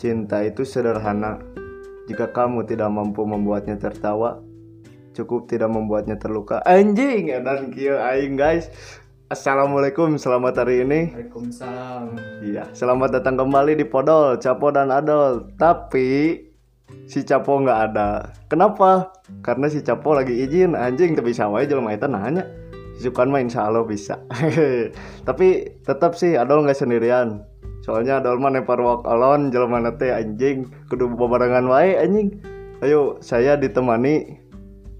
Cinta itu sederhana. Jika kamu tidak mampu membuatnya tertawa, cukup tidak membuatnya terluka. Anjing, dan kieu aing guys. Assalamualaikum, selamat hari ini. Waalaikumsalam. Iya, selamat datang kembali di Podol, Capo dan Adol. Tapi si Capo nggak ada. Kenapa? Karena si Capo lagi izin anjing tapi bisa wae jelema eta nanya. Sukan mah insya Allah bisa. tapi tetap sih Adol nggak sendirian. Soalnya Adol mah never walk alone jelema teh anjing kudu bebarengan wae anjing. Ayo saya ditemani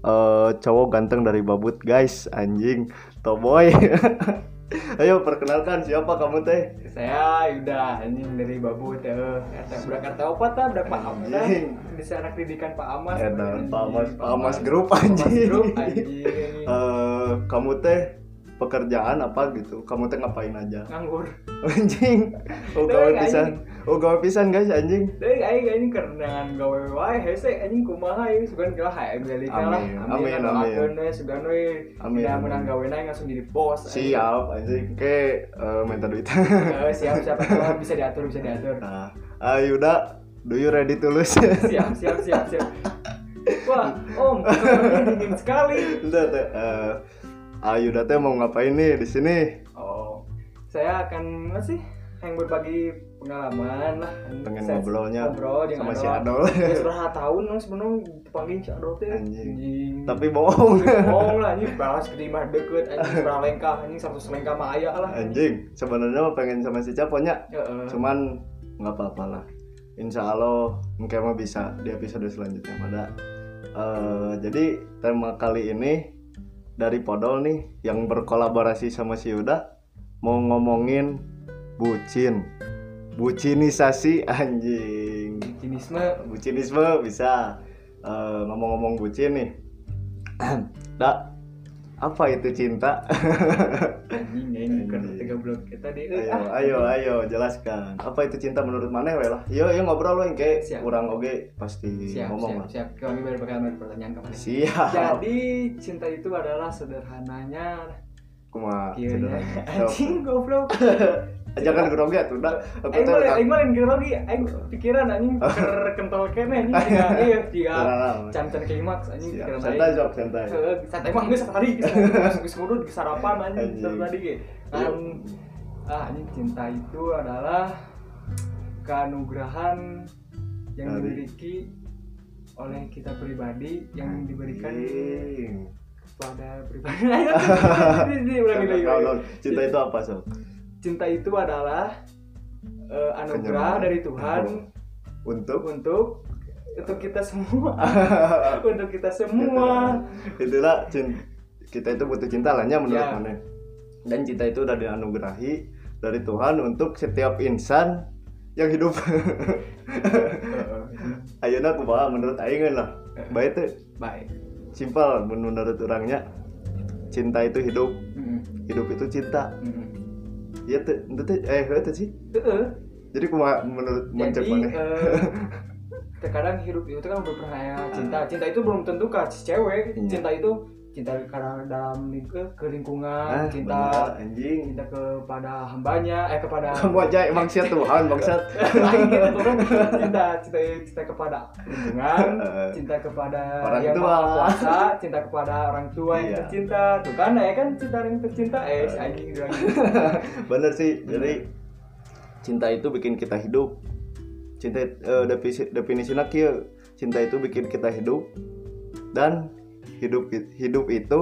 eh cowok ganteng dari Babut guys anjing Toboy. Ayo perkenalkan siapa kamu teh? Saya Yuda, anjing dari Babu teh. Eta budak karta apa Pak Amas. Anjing. Di anak didikan Pak Amas. Edan. Pak Amas, Pak Amas Pak Amas anjing. Anjing. Eh, kamu teh pekerjaan apa gitu? Kamu teh ngapain aja? Nganggur. Anjing. Oh gawe pisan. Oh gawe pisan guys anjing. Deui aing anjing kerenangan gawe wae hese anjing kumaha ieu sugan kira hayang balik lah. Amin, amin, amin. Amin. we sugan we. Amin, amin. menang gawe naik langsung jadi bos. Siap anjing. Ke eh, minta duit. Eh, siap siap bisa diatur bisa diatur. nah, ayo udah. Do you ready to lose? Siap siap siap siap. Wah, Om, dingin sekali. Udah teh. Ayu udah teh mau ngapain nih di sini? Oh, saya akan apa sih yang berbagi pengalaman lah. Pengen Saya- ngobrolnya ngobrol sama si Adol. Ya, sudah tahun lah sebenarnya dipanggil si Adol teh. Anjing. Tapi bohong. bohong lah anjing balas mah deket anjing seberapa lengkah anjing satu selengkah mah aya lah. Anjing, sebenarnya pengen sama si Caponya. Heeh. Cuman nggak apa-apa lah. Insya Allah mungkin mah bisa di episode selanjutnya pada. Eh, jadi tema kali ini dari Podol nih yang berkolaborasi sama si Yuda mau ngomongin bucin, bucinisasi anjing, Jenisme bucinisme bisa. Eh, ngomong-ngomong bucin nih. Dak, apa itu cinta? anjing anjing kan tiga blok kita di ayo ayo ayo jelaskan. Apa itu cinta menurut mana we lah yo yo ngobrol lo yang kayak Siap. kurang oge pasti siap ngomong siap lah siap. Kami baru bakal ada pertanyaan ke mana siap. Jadi cinta itu adalah sederhananya kuma sederhana. Sok. anjing goblok. Jangan grogi atuh aku Aing tuh mah aing mah grogi aing pikiran anjing ker kentol kene anjing iya Sederhana. can-can klimaks anjing pikiran santai sok santai. Santai. Mah geus tadi geus ngurut geus sarapan anjing tadi ge. Kan ah anjing cinta itu adalah keanugerahan yang dimiliki oleh kita pribadi yang diberikan. Pada pribadi. Ulangi lagi cinta itu apa sob? Cinta itu adalah eh, anugerah Kenyamanan. dari Tuhan untuk? untuk untuk kita semua. Untuk kita semua. Itulah cinta kita itu butuh cinta lah nya menurut Ya. mana. Dan cinta itu udah dianugerahi dari Tuhan untuk setiap insan yang hidup. Ayeuna kumaha menurut aing lah. Baik itu baik simpel menurut orangnya cinta itu hidup. Mm, hidup itu cinta. Mm. iya tuh itu tuh eh itu sih. Heeh. jadi kumaha menurut mencek mana? eh, terkadang hidup itu kan berpercaya cinta cinta itu belum tentu si cewek. Iya. cinta itu cinta karena dalam eh, ke ah lingkungan cinta bener, anjing. cinta kepada hambanya eh kepada kamu aja emang siap Tuhan bangsat. Gitu kan? Cinta cinta cinta kepada lingkungan Eh, cinta kepada orang yang tua. kuasa cinta kepada orang tua yang Iya. tercinta. Tuh kan ya kan? Cinta yang tercinta eh si anjing bilang gitu. bener sih jadi cinta itu bikin kita hidup. Cinta eh, definisi definisinya cinta itu bikin kita hidup. Dan hidup hidup itu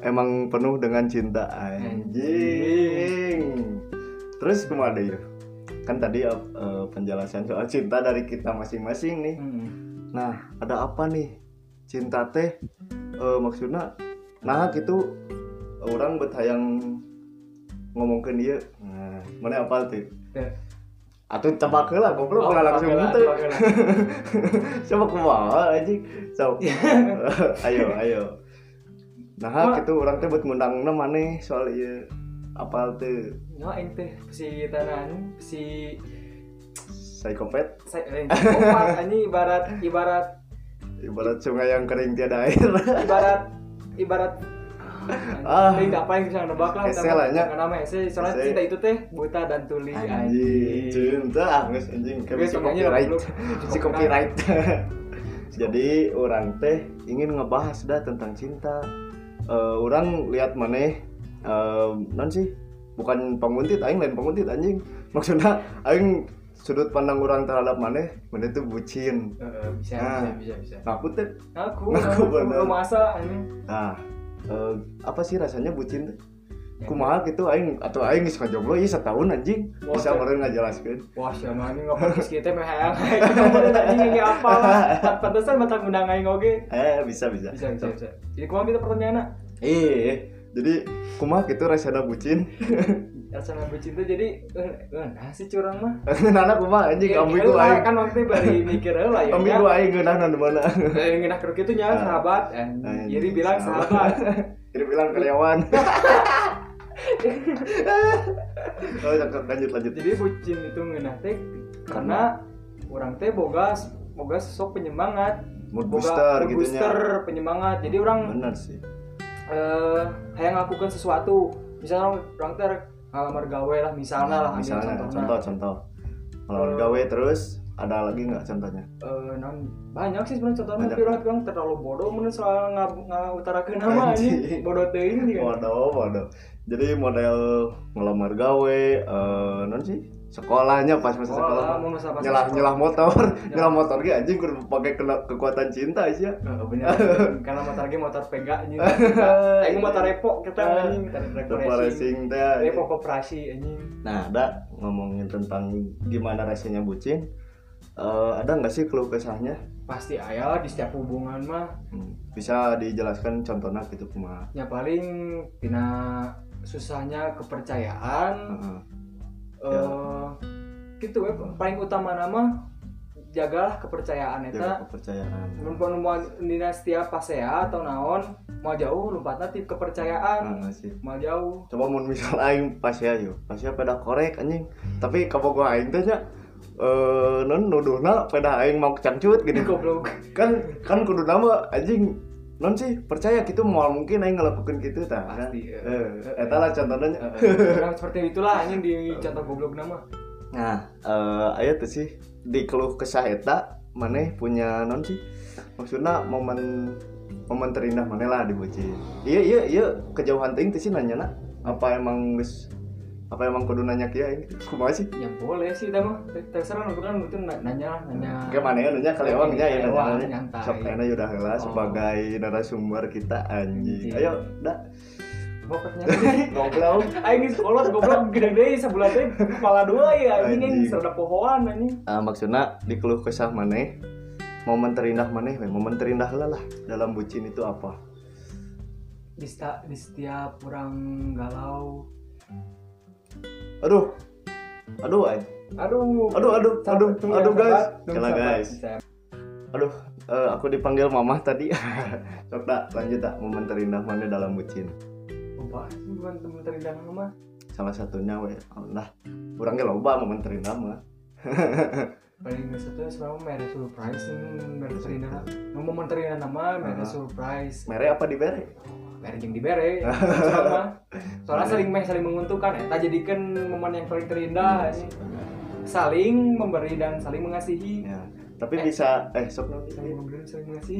emang penuh dengan cinta anjing terus ke mana ya kan tadi eh, penjelasan soal cinta dari kita masing-masing nih Hmm. Nah, ada apa nih? Cinta teh eh, maksudnya nah gitu orang bet hayang ngomongkeun dia. Nah, mana apa tuh? Atuh tebak heula goblok Oh, ulah langsung tebak heula, gitu. Coba kumaha anjing. So. ayo, ayo. Nah, Ma- gitu orang teh bet ngundangna maneh soal ieu apal teh Nyo aing teh si tanan si psikopat saya psikopat anjing ibarat ibarat ibarat sungai yang kering tiada air. ibarat ibarat Ah. Tapi nggak apa yang bisa nebak lah. Hese lah, nya. Nama hese. Soalnya cinta itu teh buta dan tuli. anjing cinta ah geus anjing Oke, si copyright si copyright jadi orang teh ingin ngebahas dah tentang cinta Eh, orang lihat maneh eh, non sih bukan penguntit aing lain penguntit anjing maksudnya aing sudut pandang orang terhadap maneh maneh tuh bucin Eh, bisa, Ah. bisa, bisa, bisa. nah aku teh Aku, Aku aku bener. masa ini. nah eh, apa sih rasanya bucin teh Ya. kumaha gitu aing atau aing geus ngajomblo ieu setahun anjing Wah, bisa teh. meureun ngajelaskeun Wah, siapa ini nggak podcast kita mah hayang hayang kita mau tadi kayak apa. Pantesan mata undang aing oge. eh bisa bisa Bisa, bisa, bisa. Jadi kumaha kita pertanyaan Eh, jadi kumaha gitu rasana bucin. Rasanya bercinta jadi eh eh, nah sih curang mah. Nana kumaha anjing Ya, heula, aing. kan waktu itu bari mikir heula ya. Ambigu aing geunah di mana. Eh ngeunah keruk itu nya sahabat. Eh, Anjing, Jadi bilang sahabat. Jadi bilang karyawan. oh, lanjut lanjut. Jadi bucin itu ngeunah teh karena orang teh boga boga sosok penyemangat. Mood Boga booster gitu booster, penyemangat. Jadi orang Bener sih. eh kayak ngelakukan sesuatu misalnya orang, orang ter ngalamar gawe lah misalnya lah Misalnya contoh contoh. Kalau gawe terus ada lagi nggak contohnya? Eh, non, banyak sih sebenarnya contohnya tapi orang bilang terlalu bodoh mending soal nggak ngutarakeun nama Anjing. ini bodoh teuing dia Waduh, waduh. Jadi model ngelamar gawe, eh non sih sekolahnya pas masa Sekolah, sekolah, pas nyelah sekolah. nyelah motor, nyelah motor ge anjing kudu pakai kekuatan cinta sih ya. Eh, bener karena motor ge motor pega anjing aing motor repo kita anjing motor racing teh. repo koperasi anjing Nah, ada ngomongin tentang gimana rasanya bucin. Eh, ada nggak sih keluh kesahnya? pasti aya lah di setiap hubungan mah Hmm, Bisa dijelaskan contohnya gitu kumaha? ya paling tina susahnya kepercayaan Heeh. eh gitu ya paling utama nama jagalah kepercayaan Jaga eta kepercayaan. mun mau dina setiap pasea atau naon mau jauh lompatna ti kepercayaan sih. mau jauh Coba mun misal aing pas ya yo, pas ya pada korek anjing. Tapi kabogoh aing teh nya eh non nuduhna pada aing mau cangcut ini gitu. goblok Kan kan kudu nama anjing non sih percaya gitu mau mungkin aing ngelakuin gitu kan. Pasti, ya. Eh, eta lah contohnya. Orang seperti itulah anjing di contoh goblok nama Nah, eh aya tuh sih di keluh kesah eta maneh punya non sih maksudnya momen momen terindah maneh lah di bucin. Iya iya iya kejauhan teh sih nanya apa emang geus apa emang kudu nanya kieu aing kumaha sih? ya boleh sih kita mah terserah lu kan na- nanya nanya Kayak mana ya nanya kalewang ya ya Kalewang, nanya. Sok enak ya udah heula Oh. sebagai narasumber kita anjing. Ayo, dah. Ngobrol. aing geus kolot goblok gede deui sebulan teh kepala dua ya anjing serda pohoan anjing Ah, maksudnya di keluh kesah maneh momen terindah maneh we. momen terindah lah lah dalam bucin itu apa? di, di setiap orang galau Aduh. Aduh, anjing. aduh Aduh, aduh, aduh, aduh, ya, guys. sahabat. Tunggu, Kela, sahabat. guys. Aduh, eh, aku dipanggil mamah tadi. Sok dah, lanjut tak momen terindah maneh dalam bucin. Lupa, bukan temen terindah mah Salah satunya we. Lah, urangnya loba momen terindah mah. paling satu selalu mere surprise nih mere terindah momen terindah nama mere Ah. surprise Mere apa dibere? Mere jeung dibere sama soalnya saling meh saling menguntungkan eta jadikan momen yang paling terindah ini saling memberi dan saling mengasihi Ya. Tapi bisa eh sok nanti. saling memberi dan saling mengasihi.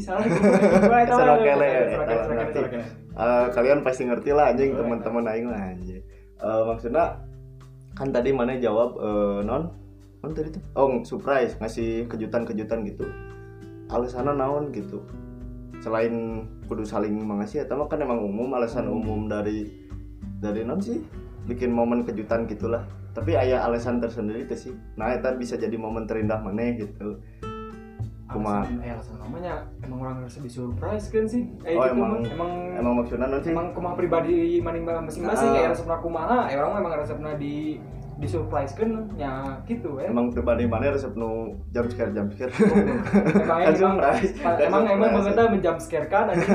Eh, kalian pasti ngerti lah anjing Oh, teman-teman aing lah anjing. Eh, maksudnya kan tadi mana jawab eh, non non tadi tuh oh surprise ngasih kejutan-kejutan gitu alasannya naon gitu selain kudu saling mengasih ya mah kan emang umum alasan Hmm. umum dari dari non sih bikin momen kejutan gitulah tapi ayah alasan tersendiri tuh sih nah itu bisa jadi momen terindah mana gitu Kumaha? alasan eh alasan namanya emang orang ngerasa di surprise kan sih eh Oh, gitu emang- mah. emang emang maksudnya non sih emang kumaha pribadi maning masing-masing Ah. ya resepna kumaha ya orang memang resepna di di surprise kan ya gitu ya emang pribadi mana resep nu jam scare jam scare. Emang Kan emang surprise. Kan emang emang surprise. banget menjam scare kan anjing?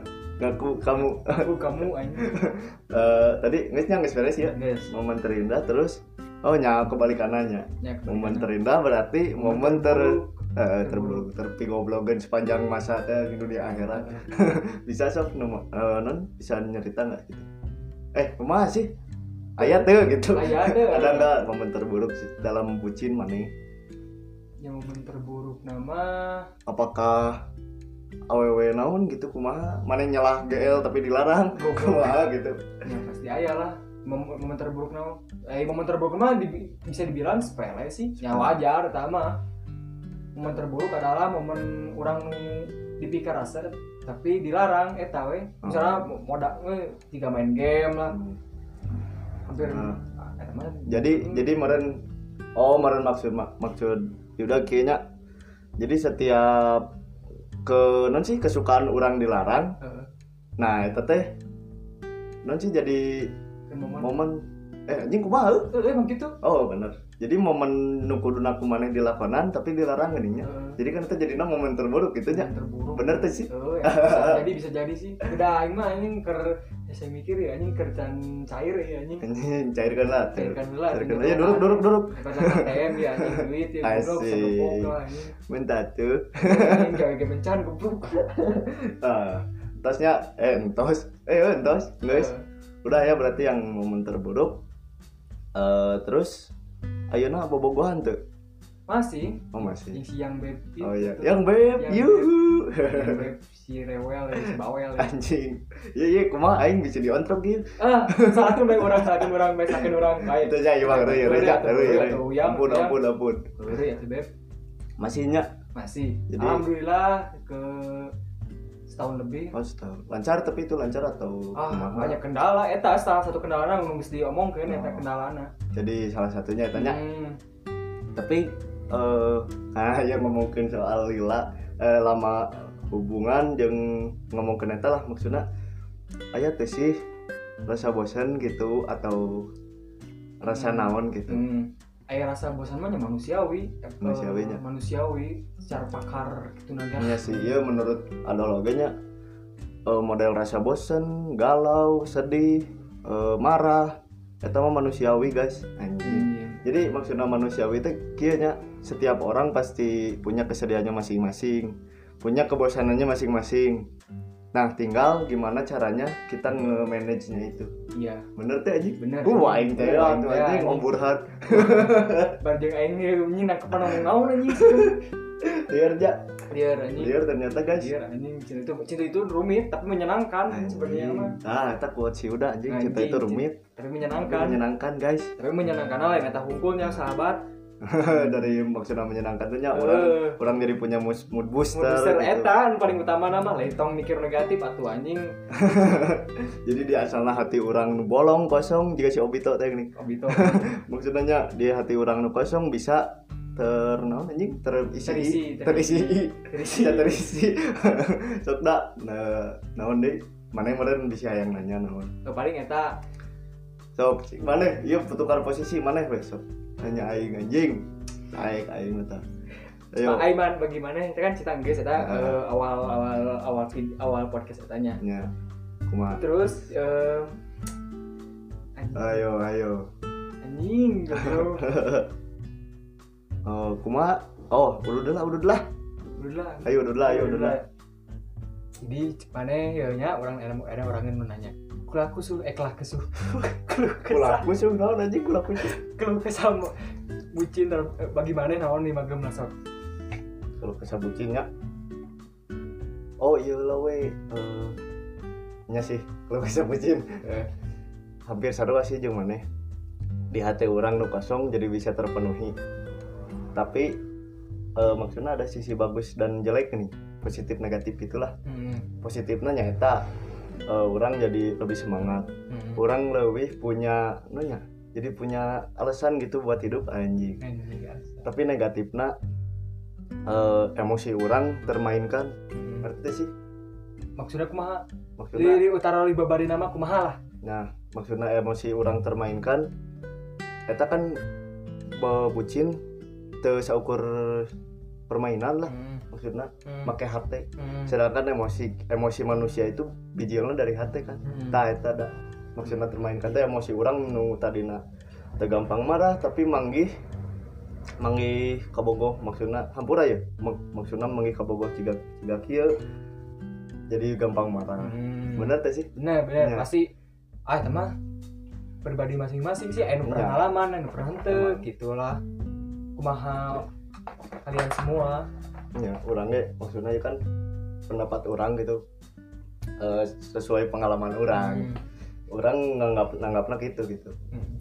Ngaku kamu. Aku kamu anjing. Eh, tadi nggak nggak beres ya? Guys momen terindah terus oh nya kebalikanannya ya, momen terindah berarti momen ter Eh, terburuk terpigoblogan sepanjang masa teh di dunia akhirat. Bisa sok nu eh, non bisa nyerita nggak gitu? Eh kumaha sih ayat tuh gitu. Ada nggak momen terburuk dalam bucin mana yang momen terburuk nama? Apakah aww naon gitu kumaha? Mana nyelah GL tapi dilarang kumaha gitu. Ya pasti aya lah. Mom- momen terburuk nama? Eh momen terburuk mah di- bisa dibilang sepele sih. Ya wajar pertama momen terburuk adalah momen orang dipikir rasa tapi dilarang eh tahu misalnya moda eh, tiga main game lah. Hmm. Ah, eta mah jadi jadi meren oh meren maksud mak- maksud Yuda kayaknya jadi setiap ke non sih kesukaan orang dilarang. Eh, nah itu teh non sih jadi momen. momen eh anjing kumaha? Heuh? eh, emang gitu? Oh bener. Jadi momen nu kuduna kumaneh dilakonan tapi dilarang geuning nya Eh, jadi kan itu jadi momen terburuk gitu nya terburuk. Bener tuh sih? Oh, ya, bisa jadi bisa jadi sih. Udah aing mah anjing ker saya mikir ya anjing kerjaan cair ya anjing. anjing cairkan lah Cairkan lah. cairkan ya duduk duduk duduk Kerjaan ATM ya anjing duit ya goblok Asik. segepok lah anjing. minta tuh Anjing gawe mencan goblok. ah tasnya eh entos eh entos guys udah ya berarti yang momen terburuk eh terus ayeuna bobogohan tuh Masih? Oh masih. Yang siang beb. oh iya. yang beb yuhu. Yang beb si rewel ya si bawel ya. anjing. Iya iya kumaha aing bisa diontrok gitu? Ah, bae saatun urang bae sakeun urang bae. itu aja iya bang reuy reuy Reuy, reuy reuy, reuy yang- ampun ampun ampun. Heureuy atuh beb. masihnya Masih. Jadi- Alhamdulillah ke setahun lebih. Oh setahun. Lancar tapi itu lancar atau ah kumaha? banyak kendala. Eta salah satu kendalana nu geus diomongkeun eta Oh. kendalana jadi salah satunya tanya. Hmm, tapi eh ah ya ngomongin soal lila eh, lama hubungan yang ngomongin eta lah maksudnya aya teh sih rasa bosan gitu atau rasa Hmm. naon gitu hmm. aya rasa bosan mah manusiawi Eh, Manusiawinya. manusiawi secara pakar gitu naga Iya sih iya menurut adologenya eh, model rasa bosan galau sedih eh, marah eta mah manusiawi guys anjing. Jadi maksudnya manusiawi itu kayaknya setiap orang pasti punya kesedihannya masing-masing punya kebosanannya masing-masing. Nah tinggal gimana caranya kita nge-manage nya itu. Iya. Bener teh aja Bener. uh aing teh aing teh, anjing. om burhan barjeng aing nyina kepan naon anjing. Liar ja liar anjing. liar ternyata guys. Liar anjing. Cinta itu cinta itu rumit tapi menyenangkan sebenarnya mah ah eta kuat sih udah anjing. Cinta itu rumit tapi tapi menyenangkan. menyenangkan guys. Tapi menyenangkan lain eta hukumnya sahabat. Dari maksudnya menyenangkan tuh Eh. orang orang jadi punya mood, mood booster, Booster gitu. eta anu paling utama nama letong mikir negatif atuh anjing. Jadi di asalnya hati orang nu bolong kosong jika si obito teh nih obito. Maksudnya di hati orang nu kosong bisa ter naon anjing terisi Terisi, terisi. Terisi. bisa terisi. Sok da nah, naon deh mana yang meren bisa yang nanya naon. Tuh, paling eta. Sok mana iya tukar posisi mana besok. Nanya aing anjing. Aing aing eta. Ayo. Pak Aiman bagaimana? Itu kan cerita geus eta Ah. eh, awal awal awal vid- awal podcast etanya. Nya kumaha terus anjing, ayo ayo. anjing goblok oh kumaha oh udah lah udah lah udah lah ayo udah lah ayo udah lah jadi mana ya nya orang ada orang yang menanya kulaku su eh kelak kesu kulaku sih naon anjing kulaku sih keluh kesam bucin eh, bagaimana naon nih magem nasok kalau kesabucinya oh iya lah we Eh, nya sih kalau kesabucin Eh, hampir sarua sih jeung maneh di hati orang nu kosong jadi bisa terpenuhi tapi eh, maksudnya ada sisi bagus dan jelek nih. Positif negatif itulah. Hmm, positifnya nyata eh, orang jadi lebih semangat. Hmm. orang lebih punya nanya jadi punya alasan gitu buat hidup anjing. Guys. tapi negatifnya eh, emosi orang termainkan. Hmm. ngerti sih? Maksudnya kumaha? Di, maksudnya di utara li babari nama kumaha lah? Nah maksudnya emosi orang termainkan eta kan bucin teu saukur permainan lah Hmm, maksudnya hmm, make hati hmm. sedangkan emosi emosi manusia itu bijilnya dari hati kan. Hmm. tah eta da maksudnya termainkan teh emosi orang nu tadina teu gampang marah tapi manggih mangi kabogoh maksudnya hampura ya Mak- maksudnya mangi kabogoh ciga ciga kieu. Jadi gampang marah Hmm. bener teh sih? Bener bener. Ya. pasti ah itu mah pribadi masing-masing sih anu Ya. pengalaman pernah henteu gitulah kumaha kalian semua. Ya orangnya maksudnya ya kan pendapat orang gitu eh, sesuai pengalaman orang. Hmm. orang nganggap nganggapnya gitu gitu. Hmm.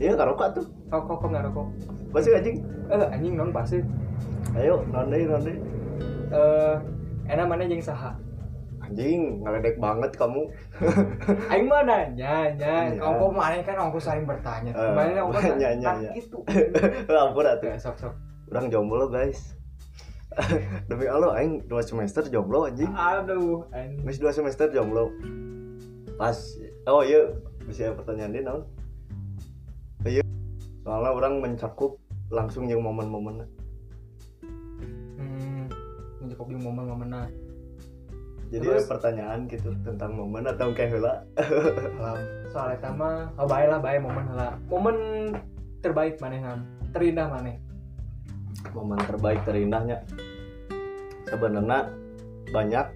iya karoka tuh. Kok kok nggak rokok? Pasti anjing? Eh anjing non pasti ayo nonde nonde eh enak mana jeung saha anjing ngeledek banget kamu. Aing mah nanya nya ongko mana kan ongko saling bertanya. Eh, mana ongko nanya, nanya. nanya. itu ampun atuh ya sok sok. Orang jomblo guys. Demi Allah aing dua semester jomblo anjing. Aduh anjing Masih dua semester jomblo. Pas oh iya bisa pertanyaan dia naon? Iya. Soalnya orang mencakup langsung yang momen-momen hmm mencukup di momen-momen jadi Terus? pertanyaan gitu tentang momen atau kayak heula alam. Soal eta mah oh bae lah bae momen lah momen terbaik mana nam terindah mana momen terbaik terindahnya? Sebenarnya banyak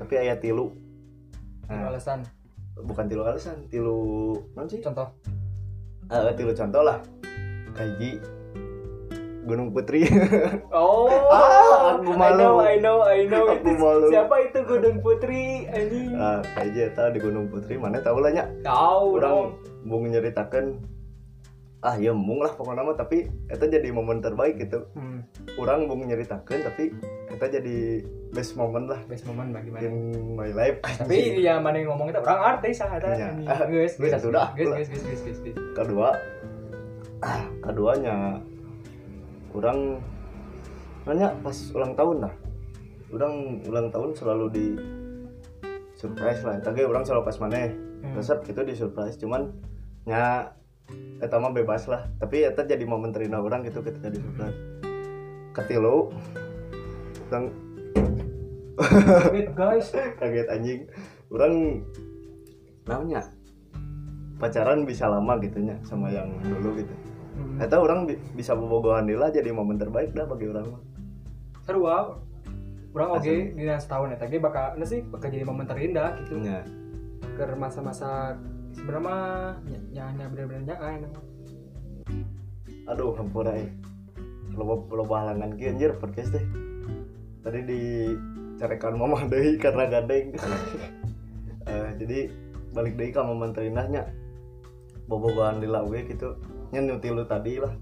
tapi ayat tilu. Nah, alasan? bukan tilu alasan tilu non sih? Contoh. Eh, tilu contoh lah. Kaji Gunung Putri. Oh Ah, aku I malu. know I know I know. Aku itu malu. siapa itu Gunung Putri anjing? Nah kaji eta di Gunung Putri. Mana tahu lah nya tahu dong. orang mau nyeritakan ah ya mung lah pokoknya mah. Tapi itu jadi momen terbaik gitu. Hmm, orang mau nyeritakan tapi itu jadi best moment lah. Best momen bagaimana? In my life. Tapi ya mana yang ngomong itu orang artis sah ada ini Ah, guys guys udah. guys guys guys guys guys guys. Kedua ah, keduanya orang nanya pas ulang tahun lah. Orang ulang tahun selalu di surprise lah. Tapi orang selalu pas mana Hmm. resep gitu di surprise cuman nya eta mah bebas lah. Tapi eta jadi momen terindah orang gitu ketika di surprise. Ketilu orang Wait, guys. Kaget anjing. Orang namanya pacaran bisa lama gitunya sama yang dulu gitu Hmm. Eta orang bi- bisa bobogohan lah jadi momen terbaik dah bagi orang mah. seru ah orang oke Asli. di setahun eta ge bakal nah sih bakal jadi momen terindah gitu Nya. ke masa-masa sebenarnya mah nyanyi bener-bener nyanyi Aduh, hampura eh. Loba loba halangan kieu anjir podcast teh. Tadi dicarekan mama deui karena gadeng. Eh, jadi balik deui ka momen terindahnya. Bobogohan lila oge gitu. Nya nu tilu tadi lah.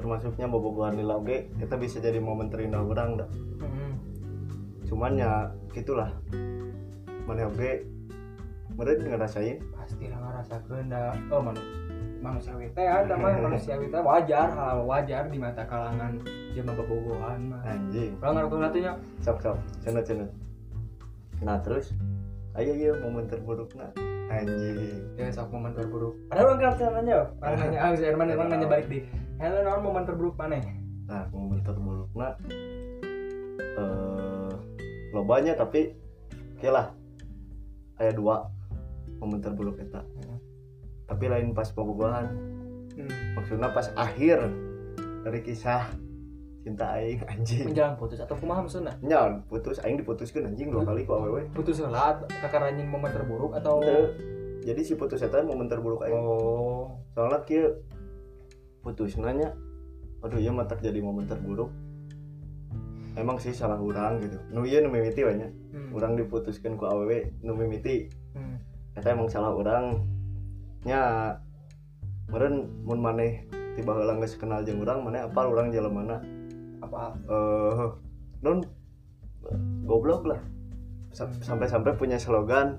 Termasuknya bobogohan lila oge kita bisa jadi momen terindah orang dah. Hmm. Cuman ya gitulah. Mana oge meureun ngerasain pasti lah ngerasakeun da oh manu manusiawi teh ada mah manusiawi teh wajar hal wajar di mata kalangan dia mah bobogohan mah anjing. kalau ngaruh natunya sok sok cenut cenut nah terus ayo ya momen terburuk nah anjing. Ya sok momen terburuk. Padahal orang kan nanya orang nanya ah si Herman emang nanya balik di hello naon momen terburuk mana? Nah momen terburuk nah eh lobanya tapi oke lah. Ayat dua momen terburuk kita. Hmm. tapi lain pas pembubahan. Hmm. maksudnya pas akhir dari kisah cinta aing anjing. Menjelang putus atau kumaha maksudnya nya putus aing diputuskan anjing dua kali ku awewe putus heula kakaranyin momen terburuk atau Teu. jadi si putus eta momen terburuk aing. Oh. Soalnya kia putus nanya aduh ya mata jadi momen terburuk. Emang sih salah orang gitu. Nu iya nu mimiti banyak hmm. orang diputuskan ku aww nu mimiti. Hmm. eta emang salah orang nya meren mun maneh tiba heula geus kenal jeung urang maneh apal urang jalan mana apa eh non goblok lah. Sa- sampai-sampai punya slogan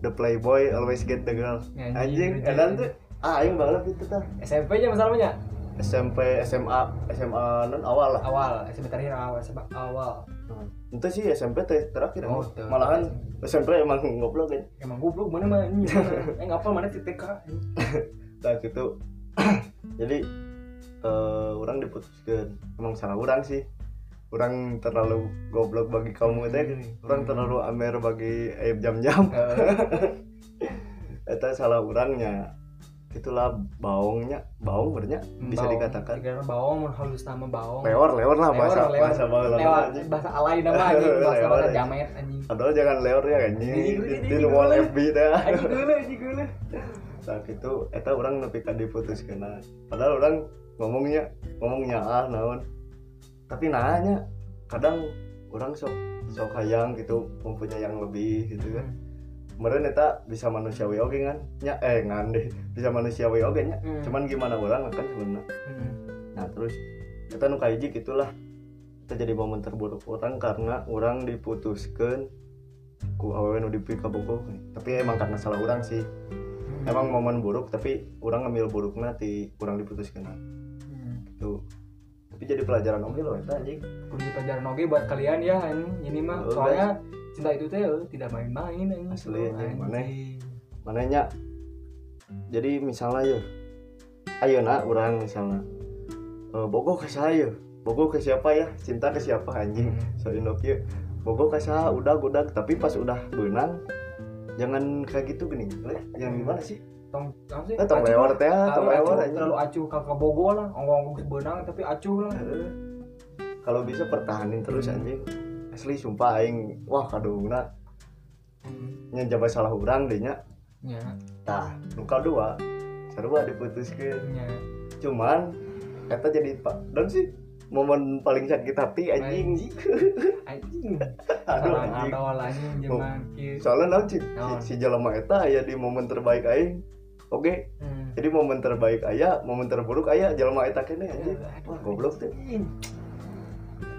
the playboy always get the girl. Anjing edan tuh ah aing banget gitu tah SMP nya masalahnya? SMP SMA SMA non awal lah. Awal SMP terakhir awal SMP awal. Itu sih SMP terakhir Oh, tuh. malahan SMP emang ngoblok kan. Emang goblok mana mah eh ngapal mana TK nah gitu. Jadi eh, orang diputuskan. Emang salah orang sih. Orang terlalu goblok bagi kamu teh. Gini orang terlalu amer bagi jam-jam. Eh, itu salah orangnya. Gitulah baongnya. Baong bernya bisa Bawang. dikatakan. Bawang mun halus nama bawang lewor lewor lah bahasa lewor. bahasa lewat anjing. bahasa alay nama anjing. Bahasa bahasa jamet anjing. Padahal jangan lewor ya anjing. Ini, di, ini. FB teh anjing geuleuh anjing geuleuh saat itu eta orang nepi ka diputuskeun padahal orang ngomongnya ngomongnya ah naon. Tapi nanya kadang orang sok sok hayang gitu mempunyai yang lebih gitu kan. Kemarin eta bisa manusiawi oge kan nya eh ngan deh. Bisa manusiawi oge nya. Hmm. cuman gimana orang kan sebenarnya. Hmm. nah terus kita nu kaiji gitulah. Kita jadi momen terburuk orang karena orang diputuskan ku awewe nu dipikabogoh tapi emang karena salah orang sih. Hmm. emang momen buruk tapi orang ngambil buruknya di kurang diputuskan. Hmm. Tuh tapi jadi pelajaran oke loh eta anjing. Kudu pelajaran oge buat kalian ya ini mah Oh, soalnya cinta itu teh eh, tidak main-main anjing. Asli, anjing. Maneh. Anjing. mananya jadi misalnya ya ayo nak orang misalnya. Eh, bogoh ke saya bogoh ke siapa ya? Cinta ke siapa anjing? Hmm. so indok ya. Bogoh ke saya udah udah tapi pas udah benang jangan kayak gitu gini. Jangan gimana sih tong sih? Eh tong lewat teh Terlalu tong lewat terlalu acuh kakak bogo lah. Ongong benang tapi acuh lah. Kalau bisa pertahanin terus Hmm. anjing. Asli sumpah aing wah kadungna nya jabat salah orang deh nya. Nya. Tah luka dua. Sarua diputuskeun. Nya. Cuman kata jadi pak dan sih? Momen paling sakit hati anjing. Anjing. Aduh anjing. kieu soalnya naon si, Naon? si jelema eta aya di momen terbaik aing oke. Hmm. jadi momen terbaik aya momen terburuk aya jelema eta kene anjing. Aduh, wah goblok tuh.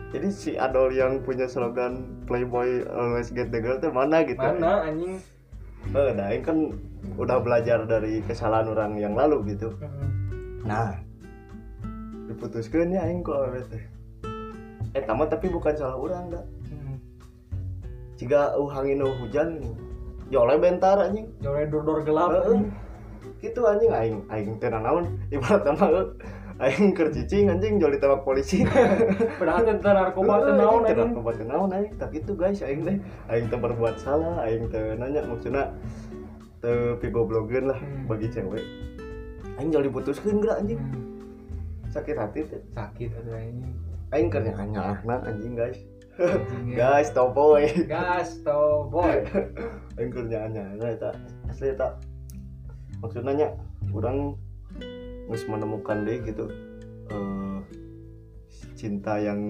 Jadi si Adol yang punya slogan Playboy always get the girl tuh mana gitu mana anjing? Eh nah aing kan udah belajar dari kesalahan orang yang lalu gitu. Hmm. nah diputuskan ya aing teh. Eh tamat tapi bukan salah orang dah Hmm. jika uh angin uh hujan oleh bentar anjing. Jore dor-dor gelap anjing. Gitu anjing aing aing teh naon ibarat nama eh, aing keur cicing anjing joli tembak polisi Padahal teh teu narkoba teh naon anjing. narkoba teu naon aing tak gitu guys aing teh aing teh berbuat salah aing teh nanya maksudna teu pigoblogeun lah Hmm. bagi cewek aing joli putuskeun geura anjing Hmm. sakit hati teh Sakit atuh anjing. aing keur nyaah anjing guys ya. guys topoy Gas to boy. aing keur nyaah eta asli eta maksudnya nya urang geus menemukan deh gitu eh cinta yang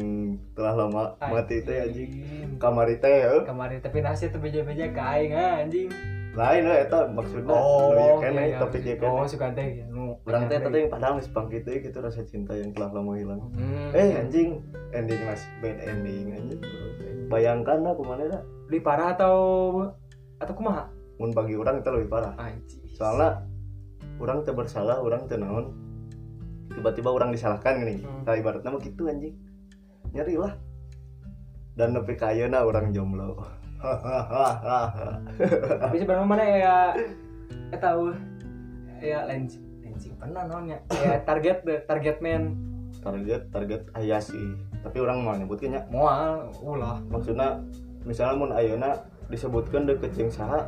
telah lama mati teh anjing kamari teh heuh. Kemarin tapi nasi teh beja-beja ka aing ah, anjing. lain lah eta maksudnya Oh, nu ieu iya, keneh iya. ieu Oh, suka teh. Nu. urang teh yang padahal geus bangkit deui gitu rasa cinta yang telah lama hilang Hmm. eh anjing ending mas bad ending anjing bayangkan lah ke mana dah Lebih parah atau atau kumaha? mun bagi orang itu lebih parah Anjing. Soalnya orang teu bersalah orang teu naon tiba-tiba orang disalahkan gini. Hmm. nah ibaratnya mah gitu anjing. Nyari lah. Dan nepi ka ayeuna orang jomblo. Tapi sebenarnya mana ya eh tahu ya lens lensing pernah nonnya ya. Target deh target man target target ayah sih. Tapi orang mau nyebutkannya mual ulah. Maksudnya misalnya mun ayeuna disebutkan deket jeung saha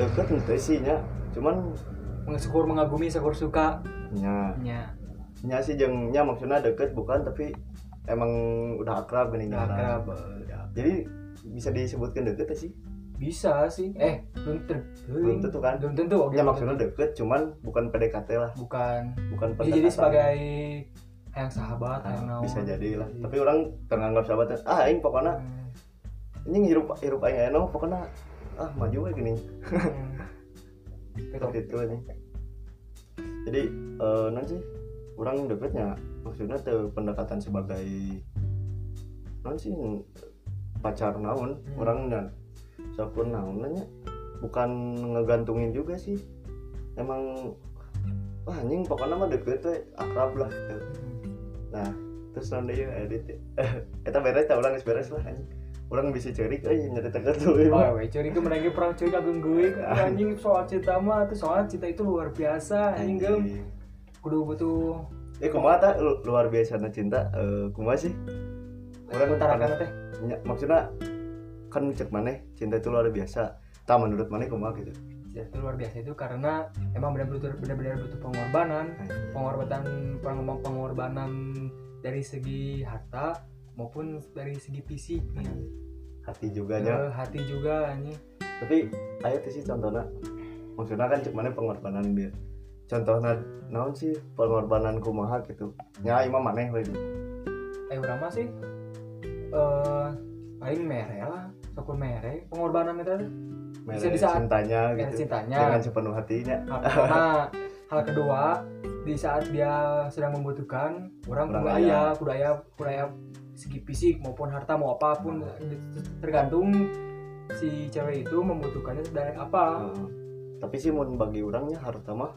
deket ente sih nya. Cuman mengesyukur mengagumi syukur suka. Nya. Nya. Nya sih jeung nya maksudnya deket bukan tapi emang udah akrab gini akrab. jadi bisa disebutkan deket sih? Bisa sih. Eh belum tentu. Belum tentu kan? Belum tentu oke. Ya maksudnya deket cuman bukan PDKT lah. Bukan. Bukan bisa jadi pendekatan. sebagai yang sahabat Nah, yang naon. bisa jadi lah. Tapi orang teranggap sahabat ah aing pokoknya Hmm. ini hirup hirup aing eno pokoknya ah maju we gini Hmm. seperti itu nih jadi eh nanti orang deketnya maksudnya tuh pendekatan sebagai non sih pacar naon Hmm. orangnya sakur naon nanya bukan ngegantungin juga sih emang wah anjing pokoknya mah deket we akrab lah gitu. nah terus nanti ya edit kita beres tak orang geus beres lah anjing orang bisa cerik aja nyari tengah tuh. Oh, we curi ke menanggi perang curi kagum gue. Anjing soal cinta mah tuh soal cinta itu luar biasa anjing. Gem kudu butuh Eh kumaha ta lu- luar biasa na cinta. Eh kumaha sih? Orang utarakan teh. nya, maksudnya kan cek maneh cinta itu luar biasa. Tak menurut maneh kumaha gitu. itu luar biasa itu karena emang benar-benar benar-benar butuh pengorbanan. Pengorbanan peng- pengorbanan dari segi harta maupun dari segi fisik nih. hati juga Eh, hati juga ini tapi ayo tuh sih contohnya. Maksudnya kan cuma pengorbanan dia. Contohnya naon sih pengorbanan kumaha gitu? Nya imam maneh we eh urang mah sih eh paling mere lah sokul mere pengorbanan itu Bisa Mere di saat- cintanya gitu. cintanya. dengan sepenuh hatinya. Pertama hal kedua di saat dia sedang membutuhkan orang Orang kudu kaya. Segi fisik maupun harta mau apa pun tergantung si cewek itu membutuhkannya dari apa. Heeh. tapi sih mun bagi orangnya harta mah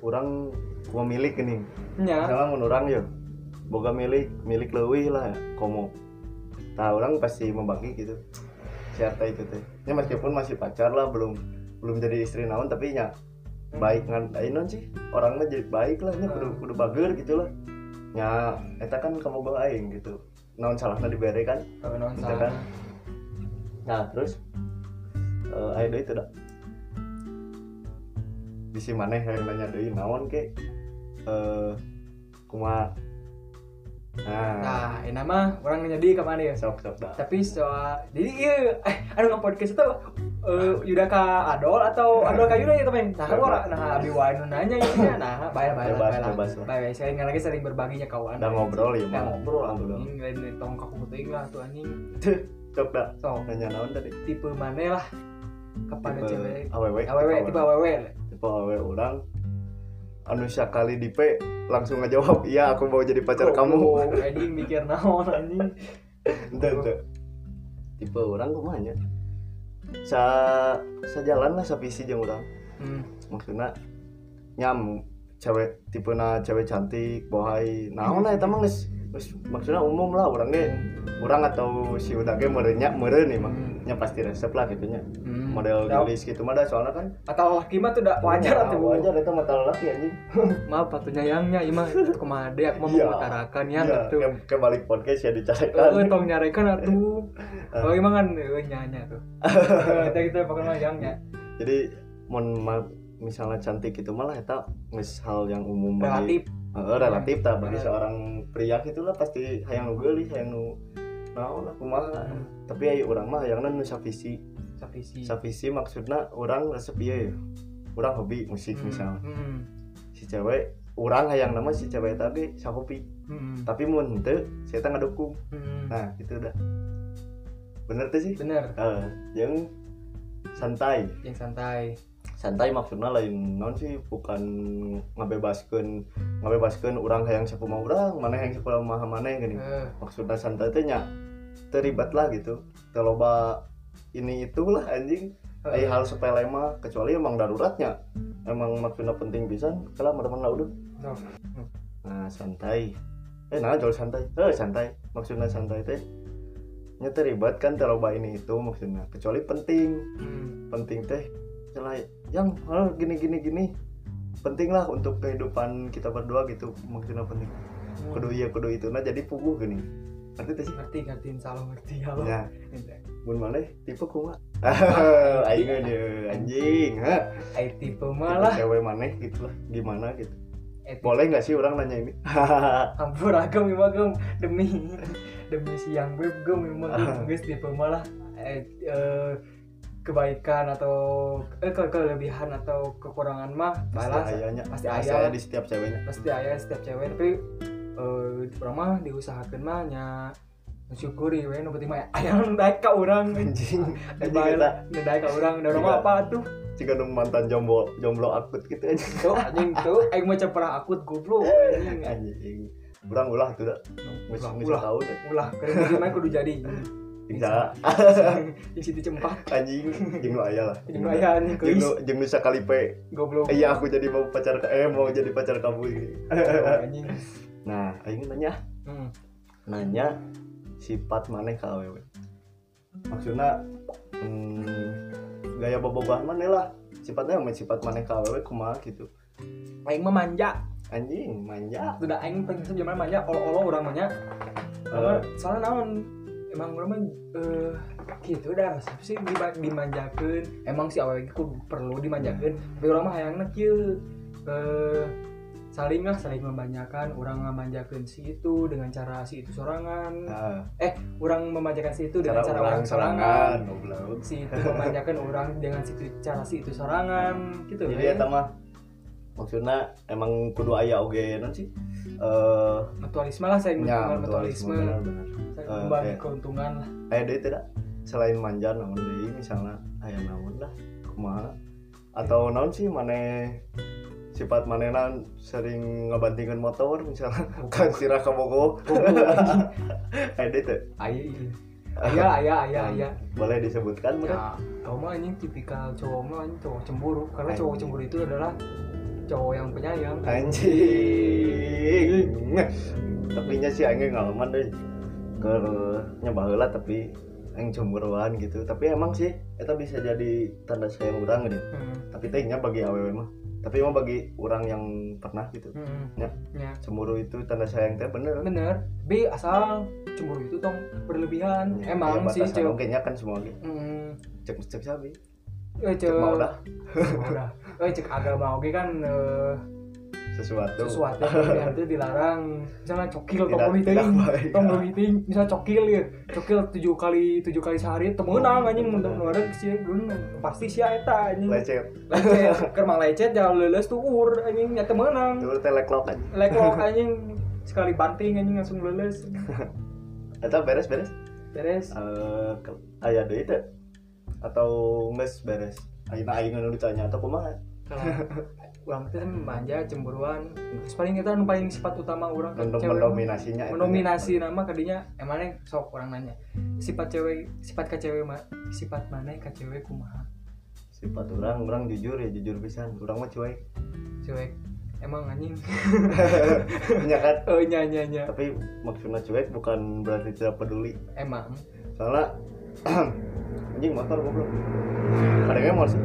orang memilih gini nya misalnya mun orang ya boga milik milik leuwih lah komo. Nah orang pasti membagi gitu. Si harta itu teh. Ya meskipun masih pacar lah belum belum jadi istri naon tapi nya baik ngan ayo non sih? Orang mah jadi baik lah nya kudu kudu bager gitu lah. Nya eta kan kamu bawa aing gitu naon salahnya dibere kan? Kalau non Gitu salah. kan? nah terus eh ayo deui teu da bisi maneh yang nanya deui naon ke eh kumaha nah. Nah ini mah orang nyedi ke mana ya? Sok sok dah. Tapi soal jadi iya eh anu nge podcast itu eh Yuda ka Adol atau Adol ka Yuda ya temen? Nah gua nah abi wae nanya ya. Nah bayar bayar bayar lah. bayar saya lagi sering berbaginya kawan udah ngobrol ya Udah ngobrol ngobrol anjing. Lain tong kaku teuing lah tuh anjing. Dah so. Nanya naon tadi? Tipe mana lah? Kepada cewek. Awewe awewe tipe awewe tipe awewe orang. Anu sekali di P langsung ngejawab iya aku mau jadi pacar kamu. anjing mikir naon anjing. Ente tipe orang kumanya sa sajalan lah savisi jeung orang hmm. maksudnya nyam cewek tipe na cewek cantik bohai naon lah eta mah geus maksudnya umum lah orang ge orang atau si udah merenya meureun nih mah nya pasti resep lah gitu nya Hmm. model Tau. gelis gitu mah soalnya kan atau laki mah tuh udah wajar Ya, atuh wajar eta mata lelaki anjing maaf atuh nyayangnya ieu mah kumaha deuk mah Iya. mengutarakan ya Iya, gitu kayak kayak balik podcast ya Eh, dicarekan tong nyarekan atuh. Oh, emang kan eh, nyanya tuh. Eh, Tadi kita pakai mayangnya. jadi mon ma- misalnya cantik itu malah geus hal yang umum Relatif. Heeh, relatif tak bagi Bener. seorang pria itulah pasti hayang nu geulih hayang nu naon lah kumaha tapi ayo urang mah hayangna nu savisi Savisi. savisi maksudna urang resep ieu ya. Urang hobi musik Hmm, misalnya hmm, si cewek urang hayang nama si cewek ge sahobi hmm, tapi mun teu si eta ngadukung. Hmm. nah gitu dah. Bener tuh sih? Bener, Eh, yang santai. Yang santai. Santai maksudnya lain non sih bukan ngabebaskeun ngabebaskeun orang hayang sakumaha urang mana yang sakumaha mana gini. Eh, maksudnya santai teh nya terlibat lah gitu. Terloba ini itulah anjing. Eh, hal sepele mah kecuali emang daruratnya. Emang maksudnya penting pisan kalau teman lah udah. No. nah santai. Eh nah jual santai. Eh santai. Maksudnya santai teh nya terlibat kan terloba ini itu maksudnya. Kecuali penting. Hmm, penting teh celah yang oh, gini gini gini. Penting lah untuk kehidupan kita berdua gitu. Maksudnya penting hmm. kudu iya kudu itu. Nah jadi puguh gini. Ngerti teh sih? Ngerti, ngerti, insya Allah ngerti. Ya Ente. mun mana tipe kuma aing aja anjing. Ha. Eh, tipe malah. cewek maneh gitu lah. Gimana gitu. Eh, tipe- boleh nggak sih orang nanya ini? Ampun agam imah gem demi demi siang web gem gem guys tipe malah eh, eh, kebaikan atau eh, ke kelebihan atau kekurangan mah pasti balas ayahnya pasti pasti aya. aya di setiap ceweknya. Pasti ayah setiap cewek tapi eh orang mah diusahakan mah nya mensyukuri we nu penting mah aya nu daek ka urang anjing. Anjing kita nu daek ka urang da urang mah apa tuh? jika nu mantan jomblo jomblo akut gitu anjing. Tuh anjing tuh aing mah can pernah akut goblok anjing. Anjing. Urang ulah tuh dah. Geus ulah. ulah ulah keren mah kudu jadi bisa. Di situ cempak. Anjing. Jeung nu aya lah. Jeung aya anjing jeung geus nu jeung nu sakali pe. Goblok. Iya aku jadi mau pacar eh mau jadi pacar kamu ini. Anjing. Nah aing nanya. Hmm. nanya sifat ka awewe. Maksudnya hmm, gaya bobogohan maneh lah. Sifatnya emang sifat maneh ka awewe kumaha gitu. Aing mah manja. Anjing manja. Sudah aing pengen zaman manja olo-olo urang mah nya. Eh. soalnya naon emang orang mah eh gitu dah. Resep sih dima- dimanjakeun? Emang sih awalnya ku perlu dimanjakeun. Tapi orang mah hayangna kieu. Eh saling lah saling memanjakan orang memanjakan si itu dengan cara si itu sorangan. Nah, eh orang memanjakan si itu dengan cara cara, orang orang sorangan si itu memanjakan orang dengan si itu cara si itu sorangan gitu jadi ya. mah maksudnya emang kudu aya oge non sih? Eh mutualisme lah saya mutualisme. mutualisme benar-benar Saya Eh, eh. keuntungan lah. Aya deui tidak selain manja naon deui misalnya aya naon lah kumaha. Atau naon sih maneh sifat manehna sering ngebantingkan motor misalnya kan sirah ka bogo aya deui teu ayah ayah ayah ayah ayah. Boleh disebutkan ya kau mah anjing tipikal cowok mah anjing cowok cemburu. Karena cowok Anjing. cemburu itu adalah cowok yang penyayang. Anjing. Tapi nya sih aing ngalaman deh ke nyoba heula tapi aing cemburuan gitu. Tapi emang sih itu bisa jadi tanda sayang orang gitu Hmm, tapi tehnya bagi awewe mah. Tapi emang bagi orang yang pernah gitu. Hmm, Ya. ya. cemburu itu tanda sayang teh bener. Bener. B asal cemburu itu tong berlebihan. Ya, emang ya, sih batasan cowok oge nya kan semua gitu. Hmm, cek cek sabi. Eh, cek mau dah udah eh cek agama oke kan eh, sesuatu. Sesuatu yang itu dilarang. Misalnya cokil teuing baik. tong leuwih teuing misalnya cokil ya cokil tujuh kali tujuh kali sehari teu meunang anjing teu ngarep sih. Gun pasti sia eta anjing. Lecet. Lecet. Keur mah lecet jangan leuleus tuh ur anjing nya teu meunang itu teh leklok aja leklok anjing. Sekali banting anjing langsung leuleus eta beres beres? Beres. Eh ke- aya deui teh. Atau geus beres? Ayeuna aing nu ditanya atau kumaha? Kalau orang itu kan manja cemburuan. Terus paling itu anu paling sifat utama orang mah. mendominasinya mendominasi nama kadinya emangnya sok orang nanya. Sifat cewek sifat ke cewek mah sifat mana ke cewek kumaha? Sifat orang orang jujur ya jujur pisan. Orang mah cuek. Cewek emang anjing? Ya kan? Oh nya nya nya tapi maksudnya cuek bukan berarti tidak peduli. Emang? Soalnya anjing motor goblok. Kadangnya mau sih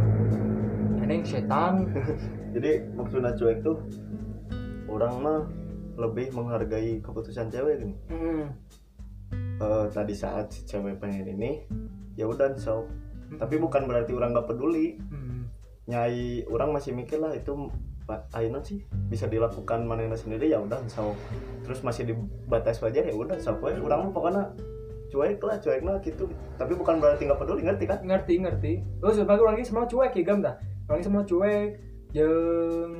aneh setan jadi maksudnya cuek tuh orang mah lebih menghargai keputusan cewek gini. Hmm. Eh, tadi saat si cewek pengen ini ya udah so. Tapi bukan berarti orang nggak peduli. Hmm. nyai orang masih mikir lah itu Aina sih? Bisa dilakukan mana sendiri? Ya udah so. Terus masih dibatas wajar ya udah so. We. orang mah pokoknya cuek lah cuek lah gitu. Tapi bukan berarti nggak peduli ngerti kan? Ngerti ngerti. Terus sebagai orang ini semua cuek ya gam dah. Orang ini semua cuek jeng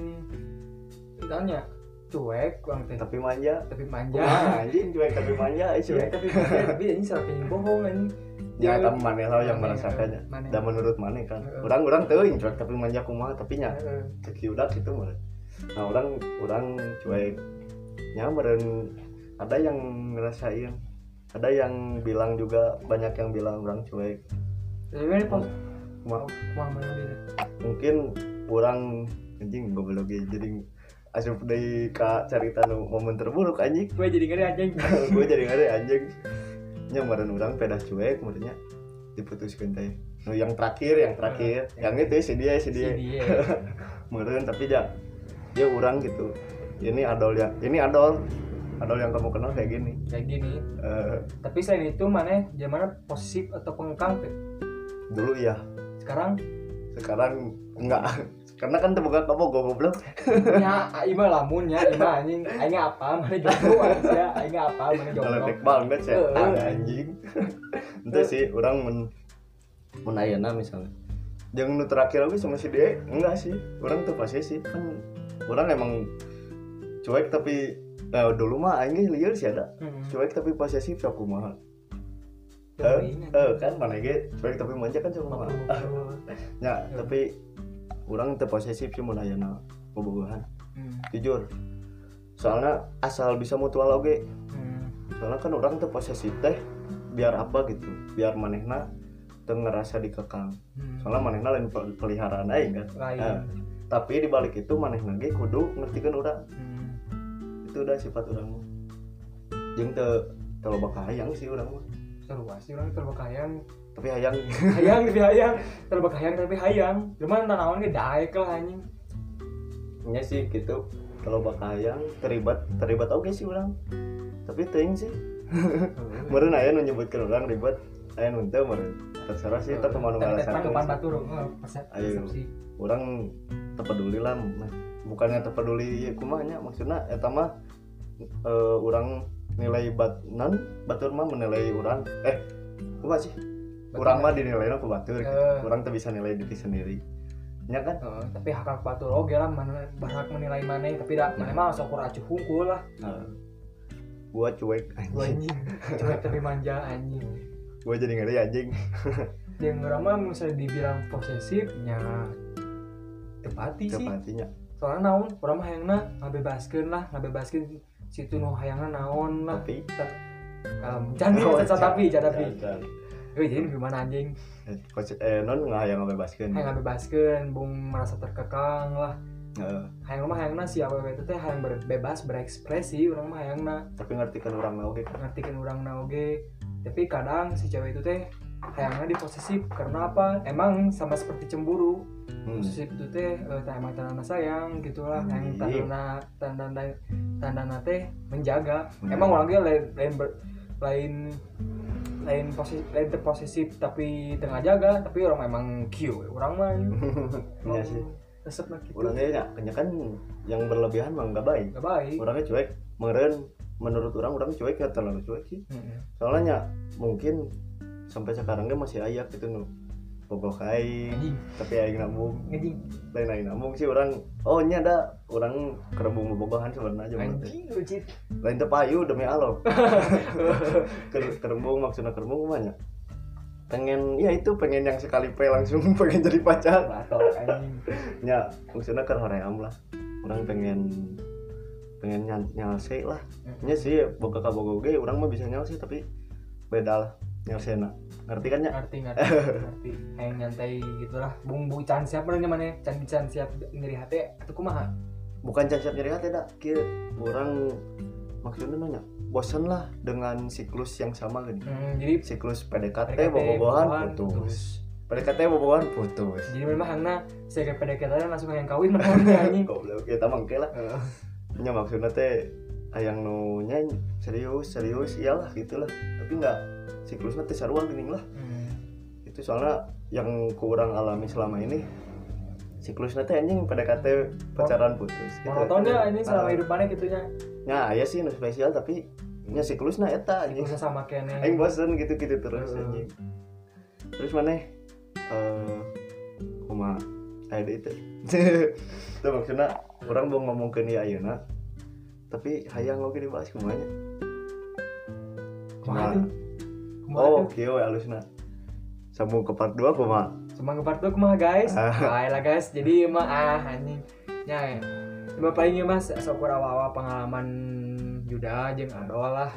tanya cuek orang teh tapi manja tapi manja anjing cuek tapi manja eh, cuek tapi manja tapi ini salah pengen bohong anjing ya tapi mana lah yang merasakannya dan menurut mana kan Heeh. orang orang tuh cuek tapi manja kumaha tapi nya udah gitu malah nah orang orang cuek nyamperin ada yang ngerasain ada yang bilang juga banyak yang bilang orang cuek ini mungkin orang anjing goblok ya jadi asup dari kak cerita nu momen terburuk anjing. Gue jadi ngeri anjing. Gue jadi ngeri anjing. Nyamaran orang pedas cuek maksudnya diputuskan teh. Nu yang terakhir yang terakhir. Yang itu si dia si dia. Dia. Meren tapi ya dia orang gitu. Ini adol ya ini adol. Adol yang kamu kenal kayak gini. Kayak gini. Eh, tapi selain itu mana gimana posesif atau pengekang teh dulu ya sekarang? Sekarang enggak karena kan terbuka kamu goblok. Nya aing mah lamun aing mah anjing. Aing apa? Mana jomblo aja aing apa? Mana jomblo? Ngeletek banget ah, anjing. Itu sih orang men men ayeuna misalnya. Jangan nu terakhir aku sama si dia enggak sih. Orang tuh pasti sih kan orang emang cuek tapi nah, dulu mah aing liar sih ada. Hmm. cuek tapi posesif kumaha. Coba eh eh, kan mana ge cuek tapi manja kan sok kumaha. Ya tapi orang teu posesif sih mun ayeuna bobogohan. Hmm. jujur. Soalnya asal bisa mutual oge. Hmm. soalnya kan orang tuh posesif teh biar apa gitu biar manehna tuh ngerasa dikekang. Hmm. soalnya manehna lain pel- peliharaan aing kan. Lain. Eh, tapi dibalik itu manehna ge kudu ngertikeun urang. Hmm. itu udah sifat jeung teu teu loba kahayang sih urang mah. Seru sih orang terbekayang tapi hayang. Hayang lebih hayang. Terbekayang tapi hayang cuman tanawan ge daek lah anjing. Nya sih gitu. Kalau bakayang terlibat terlibat oke sih urang. Tapi teuing sih. Meren aya nu nyebutkeun urang ribet. Aya nu teu meren terserah sih tetep mau ngalasan tanggapan batur eh, Ayo. persepsi. Orang terpeduli lah bukannya terpeduli ya kumanya maksudnya eta mah eh, orang nilai bat non batur mah menilai orang eh kumaha sih orang mah dinilai ku batur gitu. Eh. orang tuh bisa nilai diri sendiri. Ya kan? Eh, tapi hak hak batur oke lah mana berhak menilai mana tapi dah mana mah sok hungkul lah. Nah, gua cuek anjing. Cuek tapi manja anjing. Gua jadi ngeri anjing. Yang orang mah misalnya dibilang posesifnya tepati sih. Kepatinya soalnya naon orang mah hayangna ngabebaskeun lah ngabebaskeun situ nu hayangna naon lah. Tapi um, jangan tapi jangan tapi. Eh jadi gimana anjing Eh, coach eh non ngahayang ngabebaskeun hayang ngabebaskeun bung merasa terkekang lah Heeh. hayang mah hayangna si awewe teh teh hayang bebas berekspresi orang mah hayangna tapi ngerti kan orang mau gitu ngertikan orang naoge tapi kadang si cewek itu teh hayangnya diposesif karena apa? Emang sama seperti cemburu. Hmm. posesif itu teh eh, teh emang tanda sayang gitulah yang Iya. tanda tanda tanda tanda teh menjaga. Menjaga. emang orangnya lain lain ber- lain lain posisi lain terposesif tapi tengah jaga tapi orang emang Q orang mah Iya sih. Resep lah gitu. Orangnya ya kan yang berlebihan mah nggak baik. Gak baik. Orangnya cuek. Meren menurut orang orang cuek ya terlalu cuek sih. Mm-mm. soalnya mungkin sampai sekarang dia masih ayak gitu nu bogoh anjing. Tapi aing nambung anjing. Lain aing nambung sih orang oh nya ada. Orang kerembung bobogohan sebenarnya aja anjing lucit lain teu payu demi Allah. Ker- kerembung maksudnya kerembung kumanya pengen ya itu pengen yang sekali pe langsung pengen jadi pacar. Batok anjing. Ya maksudnya ke hoream lah. Orang pengen pengen nyal nyalse lah. Nya sih boga ka boga ge orang mah bisa nyalse tapi beda lah nyalsena ngerti kan ya ngerti ngerti ngerti. Kayak nyantai gitulah. Bumbu can siap namanya mana? Can can siap nyeri hati atau kumaha? Bukan can siap nyeri hati dah kieu orang maksudnya nanya bosan lah dengan siklus yang sama gini. Hmm, jadi siklus PDKT, PDKT, bobogohan bobogohan, putus. PDKT bobogohan putus. Jadi memang hangna saya PDKT langsung yang kawin namanya anjing goblok kita mangke lah. Nya maksudnya teh ayang nu nya serius serius iyalah gitulah. Tapi enggak siklusnya sarua geuning lah. Hmm. itu soalnya yang kurang alami selama ini siklusnya teh anjing PDKT pacaran putus gitu. monotonnya anjing selama Ah. hidupannya gitunya? Nya aya sih nu spesial tapi nya siklusnya eta anjing. Bisa sama kene. Aing bosen gitu-gitu terus Hmm. anjing. Terus mana? Eh kuma ada itu. Itu maksudnya orang mau ngomong ke dia ayeuna tapi hayang oke dibahas kumanya. Kumaha oh tuh kieu we alusna sambung ke part 2 kumaha cuma ngepart tuh kumaha guys. Ah. baiklah guys. Jadi mah ah anjing. Ya cuma paling ieu mas sok awal pengalaman Yuda jeung Adol lah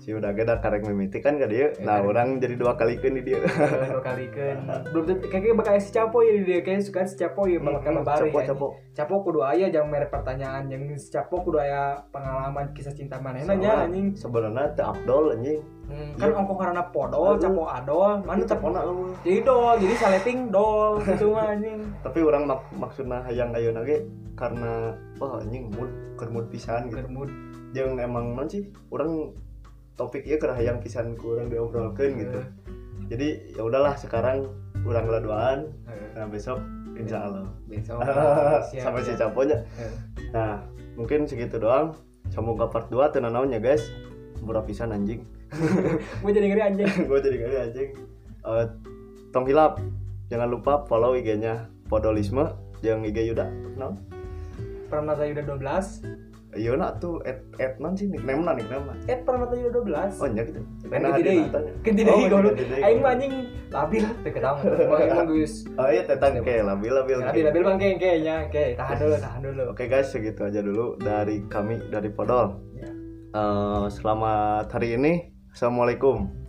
si udah gede karek mimiti kan ka dia? Eh, nah orang jadi dua kali di dia. Dua kali kan belum tentu kayaknya bakal si capo ya dia. Kayak suka si capo ya bakal lebaran capo ya capo. Capo kudu aya jangan mere pertanyaan. Yang si capo kudu aya pengalaman kisah cinta mana nanya anjing. sebenarnya teh Abdul anjing. Hmm, kan ongko karena podol capo adol. Mana capona eueuh. jadi dol jadi saleting dol gitu anjing. Tapi orang mak maksudnya hayang ayeuna ge karena wah anjing mood keur mood pisan gitu. Germut yang emang non sih orang topiknya keur hayang pisan ku orang diobrolkeun gitu. Jadi ya udahlah sekarang orang ngeladuan nah besok insya Allah. Besok. Sampai si caponya. Nah mungkin segitu doang. Semoga part 2 tenan naonnya guys. Murah pisan anjing. Gue jadi ngeri anjing. Gue jadi kali anjing. Eh, tong hilap. Jangan lupa follow IG-nya Podolisme. Yang IG Yuda no Pranata Yuda 12 iya nak tuh at non sih nickname lah nickname lah eh Pranata Yuda 12 oh iya gitu ganti deui. Dinatanya. Ganti Oh, goblok. Aing mah anjing labil teu ketang. Emang geus oh iya tetang kayak labil labil labil labil bang kayak kayaknya. Oke, tahan dulu, tahan dulu. Oke guys, segitu aja dulu dari kami dari Podol. Eh, selamat hari ini. Assalamualaikum.